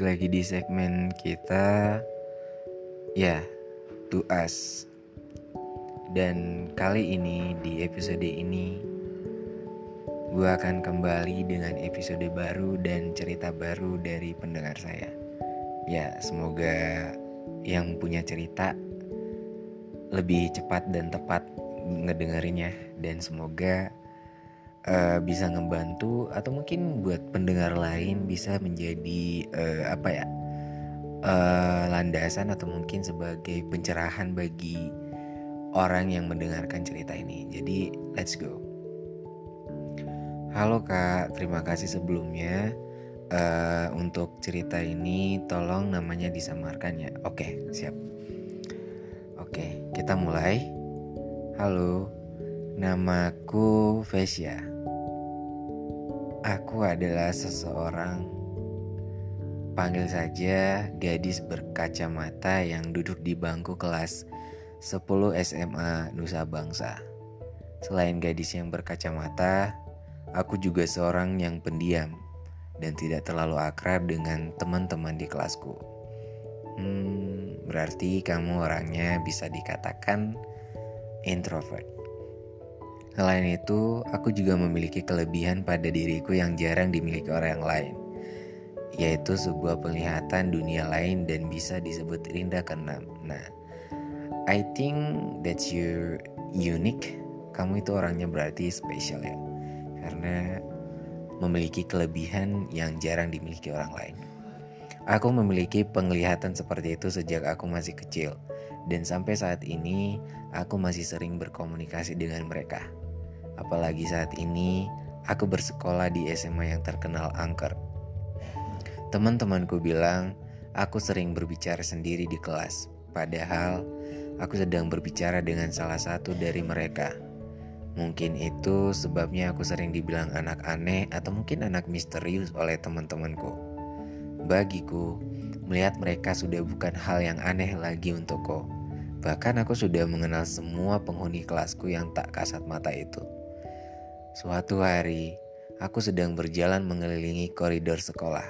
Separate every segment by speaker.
Speaker 1: balik lagi di segmen kita. Ya, to us. Dan kali ini, di episode ini Gue akan kembali dengan episode baru dan cerita baru dari pendengar saya. Ya, semoga yang punya cerita lebih cepat dan tepat ngedengerinnya. Dan semoga uh, bisa ngebantu atau mungkin buat pendengar lain bisa menjadi uh, apa ya uh, landasan atau mungkin sebagai pencerahan bagi orang yang mendengarkan cerita ini. Jadi let's go. Halo kak, terima kasih sebelumnya uh, untuk cerita ini. Tolong namanya disamarkan ya. Oke, siap. Oke, kita mulai. Halo, namaku Vesya. Aku adalah seseorang. Panggil saja gadis berkacamata yang duduk di bangku kelas 10 SMA Nusa Bangsa. Selain gadis yang berkacamata Aku juga seorang yang pendiam Dan tidak terlalu akrab dengan teman-teman di kelasku. Hmm, berarti kamu orangnya bisa dikatakan introvert Selain itu, aku juga memiliki kelebihan pada diriku yang jarang dimiliki orang lain, yaitu sebuah penglihatan dunia lain dan bisa disebut rinda keenam. Nah, I think that you unique. Kamu itu orangnya berarti spesial ya, karena memiliki kelebihan yang jarang dimiliki orang lain. Aku memiliki penglihatan seperti itu sejak aku masih kecil, dan sampai saat ini aku masih sering berkomunikasi dengan mereka. Apalagi saat ini aku bersekolah di SMA yang terkenal angker. Teman-temanku bilang aku sering berbicara sendiri di kelas, padahal aku sedang berbicara dengan salah satu dari mereka. Mungkin itu sebabnya aku sering dibilang anak aneh atau mungkin anak misterius oleh teman-temanku. Bagiku, melihat mereka sudah bukan hal yang aneh lagi untukku. Bahkan aku sudah mengenal semua penghuni kelasku yang tak kasat mata itu. Suatu hari, aku sedang berjalan mengelilingi koridor sekolah.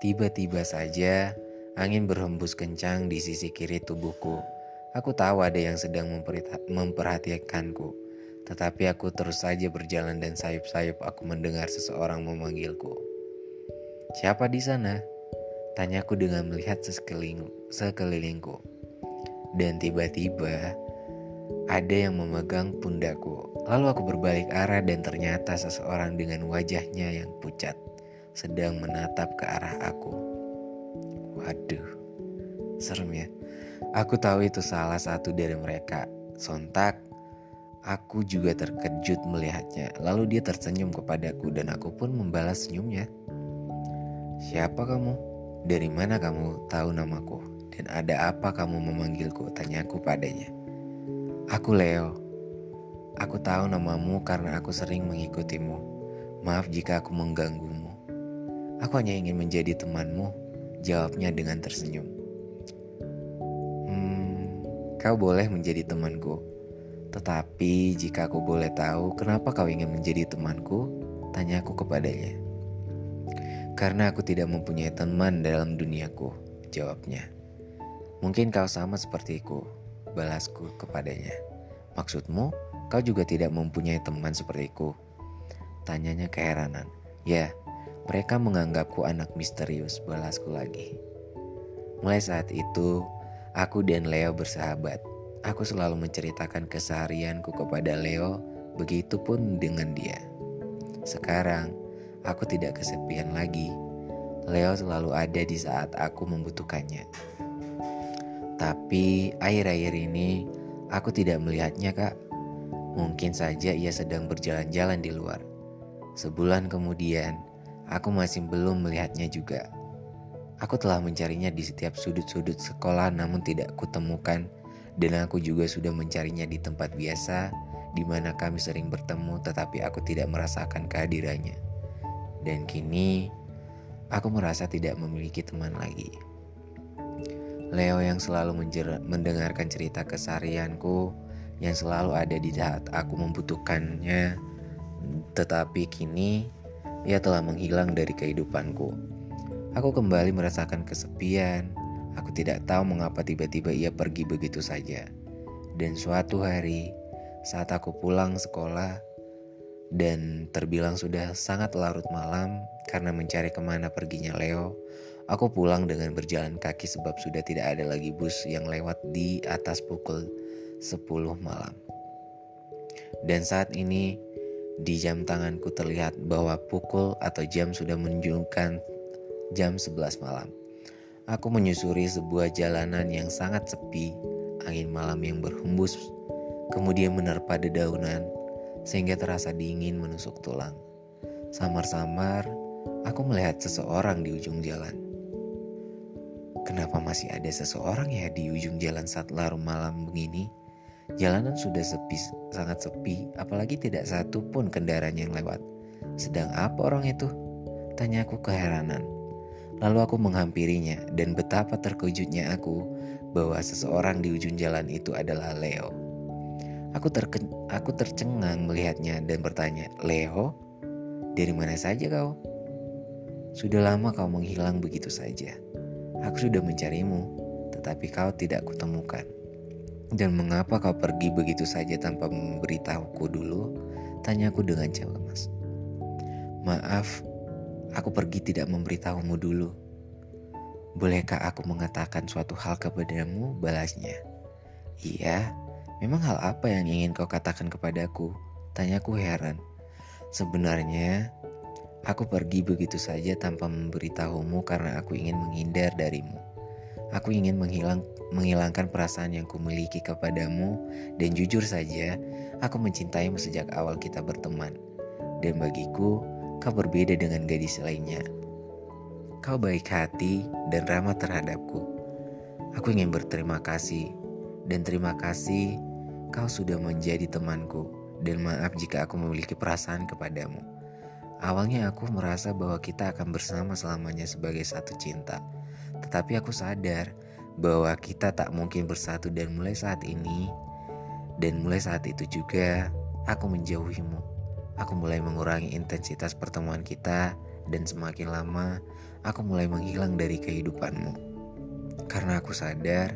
Speaker 1: Tiba-tiba saja, angin berhembus kencang di sisi kiri tubuhku. Aku tahu ada yang sedang memperhatikanku, tetapi aku terus saja berjalan dan sayup-sayup aku mendengar seseorang memanggilku. Siapa di sana? Tanyaku dengan melihat sekeliling, sekelilingku. Dan tiba-tiba ada yang memegang pundakku. Lalu aku berbalik arah dan ternyata seseorang dengan wajahnya yang pucat sedang menatap ke arah aku. Waduh, serem ya. Aku tahu itu salah satu dari mereka. Sontak, aku juga terkejut melihatnya. Lalu dia tersenyum kepadaku dan aku pun membalas senyumnya. Siapa kamu? Dari mana kamu tahu namaku? Dan ada apa kamu memanggilku? Tanyaku padanya. Aku Leo. Aku tahu namamu karena aku sering mengikutimu. Maaf jika aku mengganggumu. Aku hanya ingin menjadi temanmu, jawabnya dengan tersenyum. Hmm, kau boleh menjadi temanku. Tetapi jika aku boleh tahu kenapa kau ingin menjadi temanku, tanyaku kepadanya. Karena aku tidak mempunyai teman dalam duniaku, jawabnya. Mungkin kau sama sepertiku, balasku kepadanya. Maksudmu, kau juga tidak mempunyai teman sepertiku? Tanyanya keheranan. Ya, mereka menganggapku anak misterius, balasku lagi. Mulai saat itu, aku dan Leo bersahabat. Aku selalu menceritakan keseharianku kepada Leo, begitupun dengan dia. Sekarang, aku tidak kesepian lagi. Leo selalu ada di saat aku membutuhkannya. Tapi akhir-akhir ini aku tidak melihatnya kak. Mungkin saja ia sedang berjalan-jalan di luar. Sebulan kemudian, aku masih belum melihatnya juga. Aku telah mencarinya di setiap sudut-sudut sekolah namun tidak kutemukan dan aku juga sudah mencarinya di tempat biasa di mana kami sering bertemu tetapi aku tidak merasakan kehadirannya. Dan kini aku merasa tidak memiliki teman lagi. Leo yang selalu mendengarkan cerita kesarianku yang selalu ada di saat aku membutuhkannya, tetapi kini ia telah menghilang dari kehidupanku. Aku kembali merasakan kesepian. Aku tidak tahu mengapa tiba-tiba ia pergi begitu saja. Dan suatu hari, saat aku pulang sekolah dan terbilang sudah sangat larut malam karena mencari ke mana perginya Leo, aku pulang dengan berjalan kaki sebab sudah tidak ada lagi bus yang lewat di atas pukul 10 malam. Dan saat ini di jam tanganku terlihat bahwa pukul atau jam sudah menunjukkan jam 11 malam. Aku menyusuri sebuah jalanan yang sangat sepi, angin malam yang berhembus, kemudian menerpa dedaunan, sehingga terasa dingin menusuk tulang. Samar-samar, aku melihat seseorang di ujung jalan. Kenapa masih ada seseorang ya di ujung jalan saat larut malam begini? Jalanan sudah sepi, sangat sepi, apalagi tidak satu pun kendaraan yang lewat. Sedang apa orang itu? Tanyaku keheranan. Lalu aku menghampirinya dan betapa terkejutnya aku bahwa seseorang di ujung jalan itu adalah Leo. Aku, terke aku tercengang melihatnya dan bertanya, Leo, dari mana saja kau? Sudah lama kau menghilang begitu saja. Aku sudah mencarimu, tetapi kau tidak kutemukan. Dan mengapa kau pergi begitu saja tanpa memberitahuku dulu? Tanyaku dengan cemas. Maaf, Aku pergi tidak memberitahumu dulu. Bolehkah aku mengatakan suatu hal kepadamu? Balasnya. Iya, memang hal apa yang ingin kau katakan kepadaku? Tanyaku heran. Sebenarnya, aku pergi begitu saja tanpa memberitahumu karena aku ingin menghindar darimu. Aku ingin menghilang, menghilangkan perasaan yang kumiliki kepadamu dan jujur saja, aku mencintaimu sejak awal kita berteman. Dan bagiku, kau berbeda dengan gadis lainnya. Kau baik hati dan ramah terhadapku. Aku ingin berterima kasih dan terima kasih kau sudah menjadi temanku dan maaf jika aku memiliki perasaan kepadamu. Awalnya aku merasa bahwa kita akan bersama selamanya sebagai satu cinta. Tetapi aku sadar bahwa kita tak mungkin bersatu dan mulai saat ini dan mulai saat itu juga aku menjauhimu. Aku mulai mengurangi intensitas pertemuan kita dan semakin lama aku mulai menghilang dari kehidupanmu. Karena aku sadar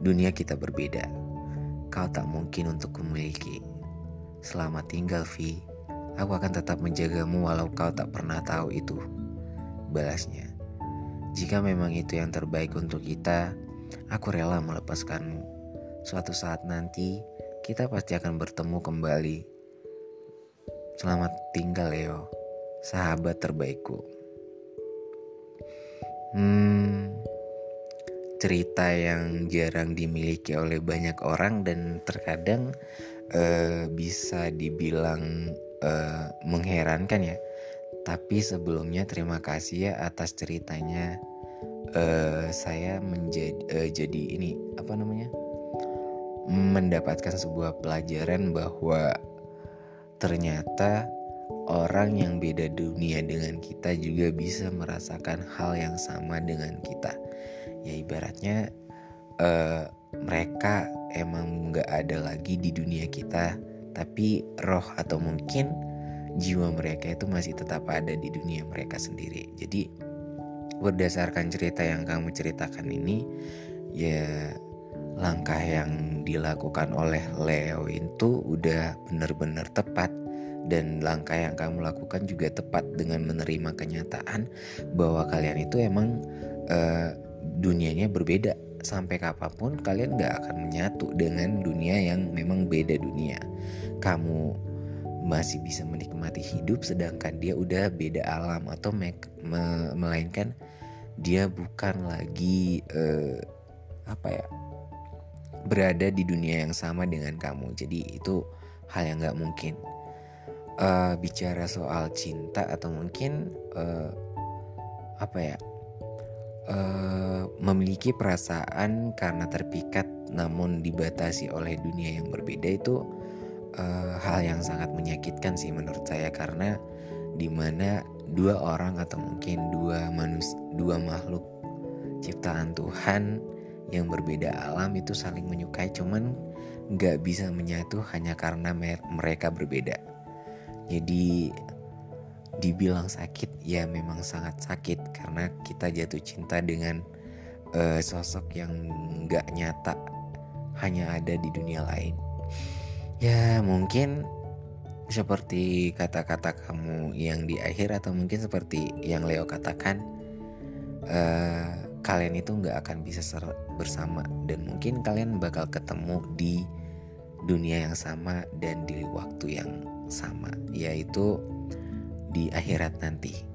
Speaker 1: dunia kita berbeda. Kau tak mungkin untuk kumiliki. Selamat tinggal, Vi. Aku akan tetap menjagamu walau kau tak pernah tahu itu. Balasnya. Jika memang itu yang terbaik untuk kita, aku rela melepaskanmu. Suatu saat nanti, kita pasti akan bertemu kembali Selamat tinggal Leo, sahabat terbaikku. Hmm, cerita yang jarang dimiliki oleh banyak orang dan terkadang uh, bisa dibilang uh, mengherankan ya. Tapi sebelumnya terima kasih ya atas ceritanya. Uh, saya menjadi uh, jadi ini apa namanya? mendapatkan sebuah pelajaran bahwa ternyata orang yang beda dunia dengan kita juga bisa merasakan hal yang sama dengan kita. Ya ibaratnya uh, mereka emang nggak ada lagi di dunia kita, tapi roh atau mungkin jiwa mereka itu masih tetap ada di dunia mereka sendiri. Jadi berdasarkan cerita yang kamu ceritakan ini, ya langkah yang dilakukan oleh Leo itu udah benar-benar tepat dan langkah yang kamu lakukan juga tepat dengan menerima kenyataan bahwa kalian itu emang uh, dunianya berbeda sampai kapan pun kalian gak akan menyatu dengan dunia yang memang beda dunia kamu masih bisa menikmati hidup sedangkan dia udah beda alam atau me me melainkan dia bukan lagi uh, apa ya berada di dunia yang sama dengan kamu. Jadi itu hal yang nggak mungkin. Uh, bicara soal cinta atau mungkin uh, apa ya memiliki perasaan karena terpikat namun dibatasi oleh dunia yang berbeda itu uh, hal yang sangat menyakitkan sih menurut saya. Karena di mana dua orang atau mungkin dua manusia dua makhluk ciptaan Tuhan yang berbeda alam itu saling menyukai cuman nggak bisa menyatu hanya karena mereka berbeda. Jadi dibilang sakit ya memang sangat sakit karena kita jatuh cinta dengan uh, sosok yang nggak nyata hanya ada di dunia lain. Ya mungkin seperti kata-kata kamu yang di akhir atau mungkin seperti yang Leo katakan uh, kalian itu nggak akan bisa bersama. Dan mungkin kalian bakal ketemu di dunia yang sama dan di waktu yang sama yaitu di akhirat nanti.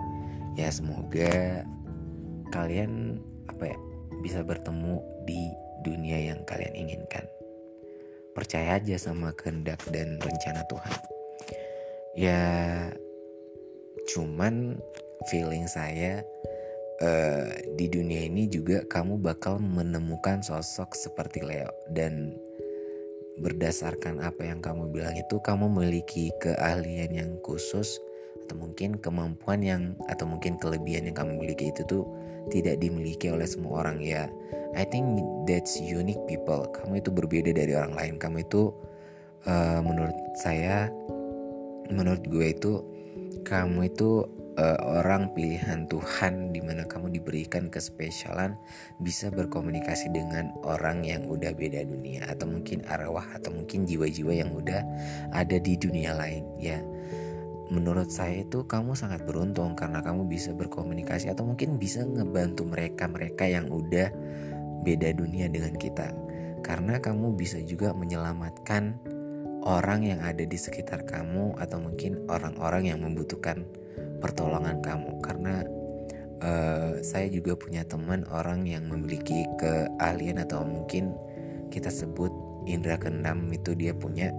Speaker 1: Ya semoga kalian apa ya bisa bertemu di dunia yang kalian inginkan. Percaya aja sama kehendak dan rencana Tuhan. Ya cuman feeling saya uh, di dunia ini juga kamu bakal menemukan sosok seperti Leo. Dan berdasarkan apa yang kamu bilang itu kamu memiliki keahlian yang khusus atau mungkin kemampuan yang atau mungkin kelebihan yang kamu miliki itu tuh tidak dimiliki oleh semua orang ya. I think that's unique people. Kamu itu berbeda dari orang lain. Kamu itu uh, menurut saya menurut gue itu kamu itu uh, orang pilihan Tuhan di mana kamu diberikan kespesialan bisa berkomunikasi dengan orang yang udah beda dunia atau mungkin arwah atau mungkin jiwa-jiwa yang udah ada di dunia lain ya menurut saya itu kamu sangat beruntung karena kamu bisa berkomunikasi atau mungkin bisa ngebantu mereka-mereka yang udah beda dunia dengan kita. Karena kamu bisa juga menyelamatkan orang yang ada di sekitar kamu atau mungkin orang-orang yang membutuhkan pertolongan kamu. Karena uh, saya juga punya teman orang yang memiliki keahlian atau mungkin kita sebut indera keenam itu dia punya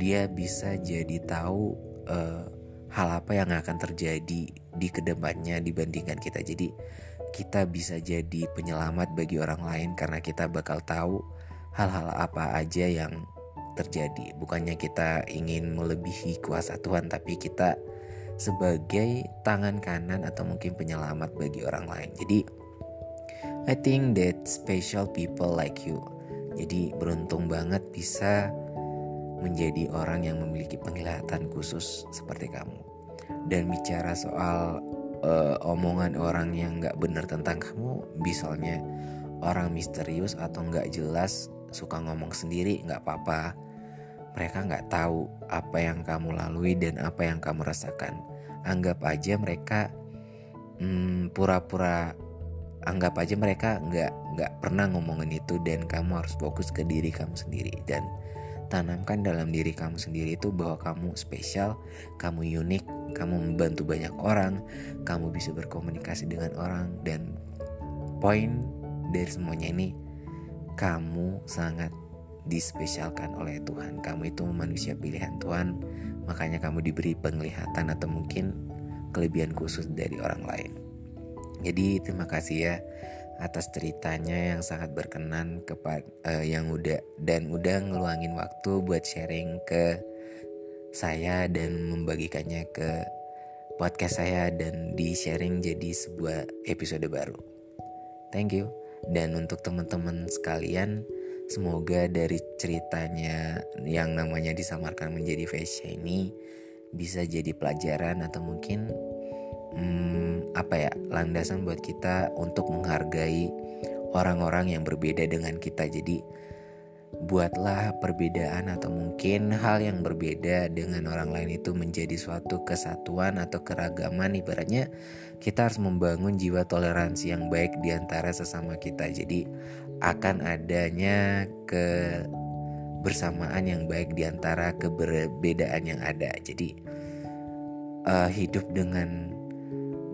Speaker 1: dia bisa jadi tahu uh, hal apa yang akan terjadi di ke depannya dibandingkan kita jadi kita bisa jadi penyelamat bagi orang lain karena kita bakal tahu hal-hal apa aja yang terjadi bukannya kita ingin melebihi kuasa Tuhan tapi kita sebagai tangan kanan atau mungkin penyelamat bagi orang lain. Jadi I think that special people like you. Jadi beruntung banget bisa menjadi orang yang memiliki penglihatan khusus seperti kamu. Dan bicara soal uh, omongan orang yang nggak benar tentang kamu, misalnya orang misterius atau nggak jelas suka ngomong sendiri nggak apa-apa. Mereka nggak tahu apa yang kamu lalui dan apa yang kamu rasakan anggap aja mereka hmm, pura-pura anggap aja mereka nggak nggak pernah ngomongin itu dan kamu harus fokus ke diri kamu sendiri dan tanamkan dalam diri kamu sendiri itu bahwa kamu spesial, kamu unik, kamu membantu banyak orang, kamu bisa berkomunikasi dengan orang dan poin dari semuanya ini kamu sangat dispesialkan oleh Tuhan. Kamu itu manusia pilihan Tuhan makanya kamu diberi penglihatan atau mungkin kelebihan khusus dari orang lain. Jadi terima kasih ya atas ceritanya yang sangat berkenan kepada uh, yang udah dan udah ngeluangin waktu buat sharing ke saya dan membagikannya ke podcast saya dan di sharing jadi sebuah episode baru. Thank you. Dan untuk teman-teman sekalian, Semoga dari ceritanya yang namanya disamarkan menjadi fashion ini bisa jadi pelajaran atau mungkin hmm, apa ya landasan buat kita untuk menghargai orang-orang yang berbeda dengan kita. Jadi buatlah perbedaan atau mungkin hal yang berbeda dengan orang lain itu menjadi suatu kesatuan atau keragaman ibaratnya kita harus membangun jiwa toleransi yang baik di antara sesama kita jadi akan adanya kebersamaan yang baik di antara keberbedaan yang ada. Jadi uh, hidup dengan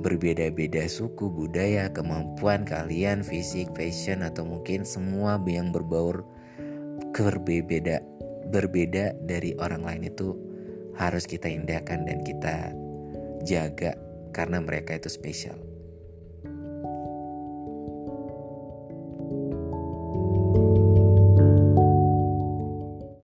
Speaker 1: berbeda-beda suku, budaya, kemampuan kalian, fisik, fashion atau mungkin semua yang berbaur berbeda berbeda dari orang lain itu harus kita indahkan dan kita jaga karena mereka itu spesial.